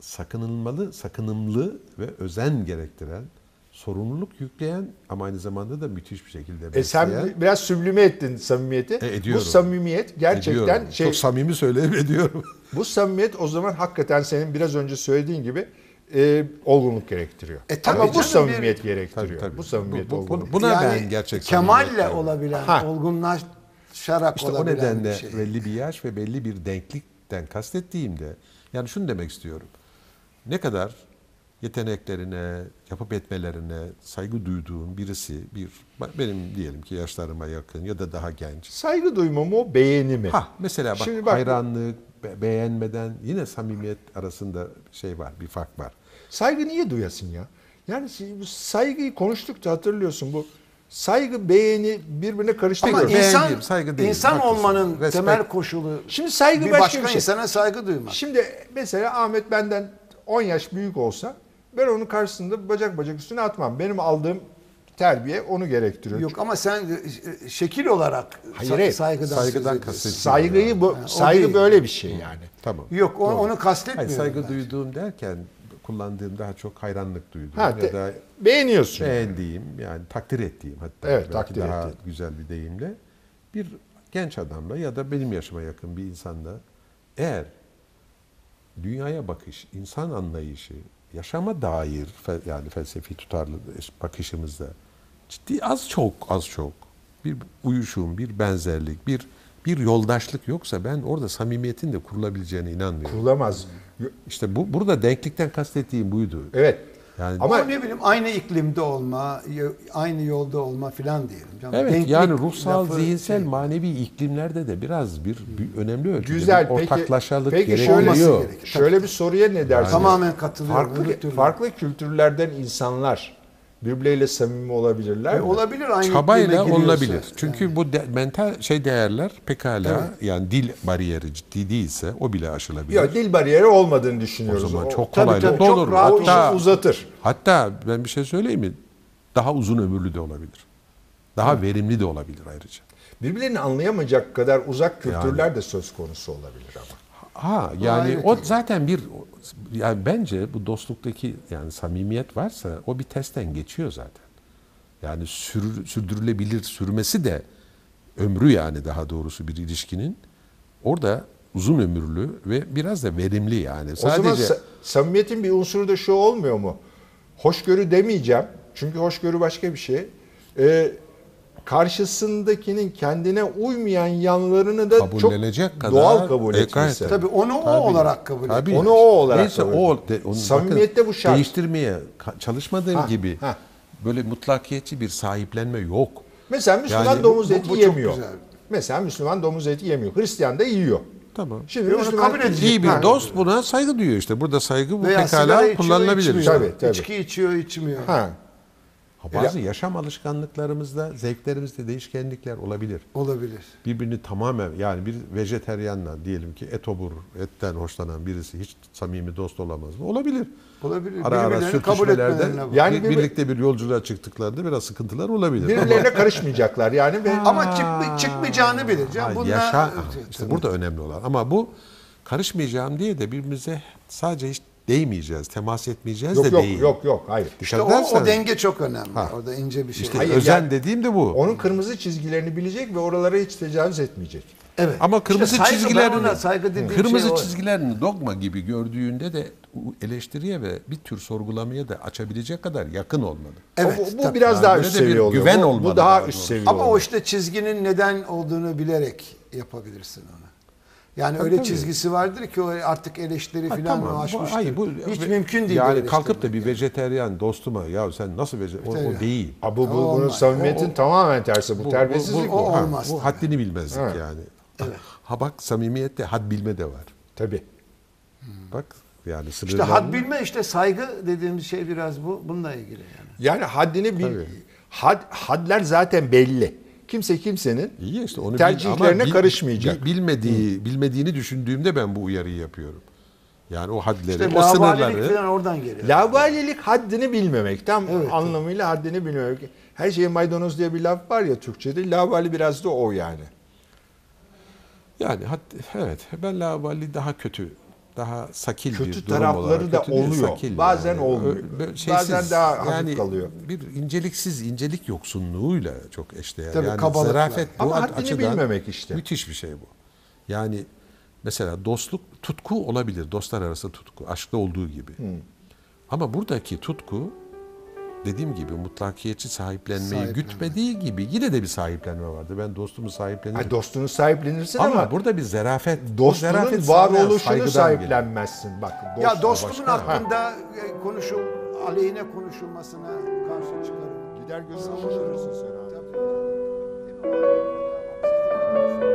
sakınılmalı, sakınımlı ve özen gerektiren, sorumluluk yükleyen ama aynı zamanda da müthiş bir şekilde E besleyen. sen biraz süblime ettin samimiyeti. E, ediyorum. bu samimiyet gerçekten ediyorum. şey Çok samimi söyleyip ediyorum. (laughs) bu samimiyet o zaman hakikaten senin biraz önce söylediğin gibi e, olgunluk gerektiriyor. E, tabii Ama bu canım, samimiyet bir- gerektiriyor. Tabii, tabii. Bu samimiyet Bu- bu- olgunluk. Buna Yani ben gerçek Kemalle olabilen, Ha. olgunlaşarak İşte o olabilen nedenle bir şey. belli bir yaş ve belli bir denklikten kastettiğimde yani şunu demek istiyorum. Ne kadar yeteneklerine, yapıp etmelerine saygı duyduğun birisi bir benim diyelim ki yaşlarıma yakın ya da daha genç. Saygı duyma mı o beğeni mi? Ha mesela bak, Şimdi bak- hayranlık, be- beğenmeden yine samimiyet arasında şey var, bir fark var. Saygı niye duyasın ya? Yani bu saygıyı konuştukça hatırlıyorsun bu saygı beğeni birbirine Ama karıştırıyor. Beğendiğim, insan, saygı değil, insan haklısın. olmanın Respect. temel koşulu Şimdi saygı bir başka başka bir şey. insana saygı duymak. Şimdi mesela Ahmet benden 10 yaş büyük olsa ben onun karşısında bacak bacak üstüne atmam. Benim aldığım terbiye onu gerektiriyor. Yok ama sen e, şekil olarak Hayır, sa- hayır. saygıdan, Saygıdan kastetmiyorum. Saygıyı bu o saygı değil. böyle bir şey yani. Tamam. Yok o- onu Hayır, kastetmiyorum. saygı ben. duyduğum derken kullandığım daha çok hayranlık duyduğum Ha, ya da beğeniyorsun. beğendiğim yani takdir ettiğim hatta Evet, belki takdir daha ettiğin. güzel bir deyimle bir genç adamla ya da benim yaşıma yakın bir insanla eğer dünyaya bakış, insan anlayışı, yaşama dair fe- yani felsefi tutarlı bakışımızda ciddi az çok az çok bir uyuşum, bir benzerlik, bir bir yoldaşlık yoksa ben orada samimiyetin de kurulabileceğine inanmıyorum. Kurulamaz. İşte bu burada denklikten kastettiğim buydu. Evet. Yani Ama- ne bileyim aynı iklimde olma, aynı yolda olma filan diyelim. Canım. Evet Denklik yani ruhsal, lafı zihinsel, şey- manevi iklimlerde de biraz bir, bir önemli ölçüde Güzel. bir Peki, ortaklaşalık peki gerekiyor. şöyle, gerekir. şöyle bir soruya ne dersiniz? Tamamen katılıyorum. Farklı, farklı kültürlerden insanlar birbirleriyle samimi olabilirler E, mi? olabilir aynı Çabayla olunabilir. Çünkü bu de- mental şey değerler pekala yani dil bariyeri ciddi değilse o bile aşılabilir. Yok dil bariyeri olmadığını o düşünüyoruz. zaman çok tabii, kolaylıkla tabii, çok olur. rahat o işi Hatta, uzatır. hatta ben bir şey söyleyeyim mi? Daha uzun ömürlü de olabilir. Daha verimli de olabilir ayrıca. Birbirlerini anlayamayacak kadar uzak kültürler de söz konusu olabilir ama. Ha yani o zaten bir yani bence bu dostluktaki yani samimiyet varsa o bir testten geçiyor zaten. Yani sür, sürdürülebilir sürmesi de ömrü yani daha doğrusu bir ilişkinin orada uzun ömürlü ve biraz da verimli yani. O zaman Sadece sa- samimiyetin bir unsuru da şu olmuyor mu? Hoşgörü demeyeceğim. Çünkü hoşgörü başka bir şey. Ee, karşısındakinin kendine uymayan yanlarını da çok kabullenecek kadar doğal kabul E, etmesi. gayet Tabii onu o Tabii. olarak kabul Tabii. ediyor. Onu o olarak Neyse kabul o de, onu Samimiyette bakın, bu şart. Değiştirmeye ka- çalışmadığım Ha, gibi ha. böyle mutlakiyetçi bir sahiplenme yok. Mesela Müslüman Yani bu- domuz bu- eti bu çok yemiyor. güzel. Mesela Müslüman domuz eti yemiyor. Hristiyan da yiyor. Tamam. Şimdi Onu Müslüman kabul edecek. İyi bir Ha. dost buna saygı duyuyor işte. Burada saygı bu Veya sigara pekala içiyor, kullanılabilir. içmiyor. Tabii, tabii. İçki içiyor, içmiyor. Ha. Bazı yaşam alışkanlıklarımızda, zevklerimizde değişkenlikler olabilir. Olabilir. Birbirini tamamen yani bir vejeteryanla diyelim ki etobur, etten hoşlanan birisi hiç samimi dost olamaz mı? Olabilir. Olabilir. Ara ara sürtüşmelerde. Yani bir- bir- birlikte bir yolculuğa çıktıklarında biraz sıkıntılar olabilir. Birbirlerine karışmayacaklar yani ve Ama çıkma- çıkmayacağını. Bunlar, yaşa, işte burada önemli olan. Ama bu karışmayacağım diye de birbirimize sadece hiç değmeyeceğiz, temas etmeyeceğiz yok de yok değil. yok yok hayır. İşte o, edersen- o denge çok önemli. Ha. Orada ince bir şey. İşte Hayır, özen yani- dediğim de bu. Onun kırmızı çizgilerini bilecek ve oralara hiç tecavüz etmeyecek. evet. Ama kırmızı İşte saygı, çizgilerini saygı dediğim kırmızı şey o. çizgilerini dogma gibi gördüğünde de eleştiriye ve bir tür sorgulamaya da açabilecek kadar yakın olmalı. Evet, O- bu, bu tabii. biraz Yani daha üst seviye oluyor. güven bu, olmalı bu daha üst seviye Ama o oluyor. işte çizginin neden olduğunu bilerek yapabilirsin onu. Yani Tabii, öyle tabii. çizgisi vardır ki o artık eleştiri Ha, falan tamam, bu- aşmıştır. hayır, bu- Hiç ve- mümkün değil. Yani kalkıp da bir yani. vejeteryan dostuma ya sen nasıl vejeteryan o, o değil. Ha, bu, bu, O bunun samimiyetin O- tamamen tersi. Bu, Bu- terbiyesizlik bu, bu. o ha, olmaz bu haddini bilmezlik Evet. yani. Ha bak samimiyette had bilme de var. Tabii. Bak yani İşte sınırlarını- had bilme işte saygı dediğimiz şey biraz bu bununla ilgili yani. Yani haddini bil. Tabii. Had, hadler zaten belli. Kimse kimsenin İyi işte onu tercihlerine bil- karışmayacak. bil- bilmediği, bilmediğini düşündüğümde ben bu uyarıyı yapıyorum. Yani o hadleri, İşte o sınırları. falan oradan geliyor. Lavalilik haddini bilmemek. Tam Evet, anlamıyla haddini bilmemek. Her şeye maydanoz diye bir laf var ya Türkçe'de. Lavali biraz da o yani. Yani had, evet ben lavali daha kötü, daha sakil Kötü bir durum tarafları olarak. da kötü değil, oluyor. sakil Bazen olmuyor. Ö- böyle Bazen daha hafif yani kalıyor. Bir inceliksiz, incelik yoksunluğuyla çok eşdeğer. Tabii, yani zarafet bu Ama ad- haddini açıdan bilmemek işte. Müthiş bir şey bu. Yani mesela dostluk, tutku olabilir. Dostlar arası tutku, aşkta olduğu gibi. Ama buradaki tutku dediğim gibi mutlakiyetçi sahiplenmeyi Sahiplenme. gütmediği gibi yine de bir sahiplenme vardı. Ben dostumu sahiplenirim. Dostunu sahiplenirsin ama, ama burada bir zerafet. Dostunun zerafet varoluşunu sahiplenmezsin. Bak, ya dostumun hakkında ha. E, konuşul, aleyhine konuşulmasına karşı çıkarım. Gider gözünü alırırsın sen abi. Tabii.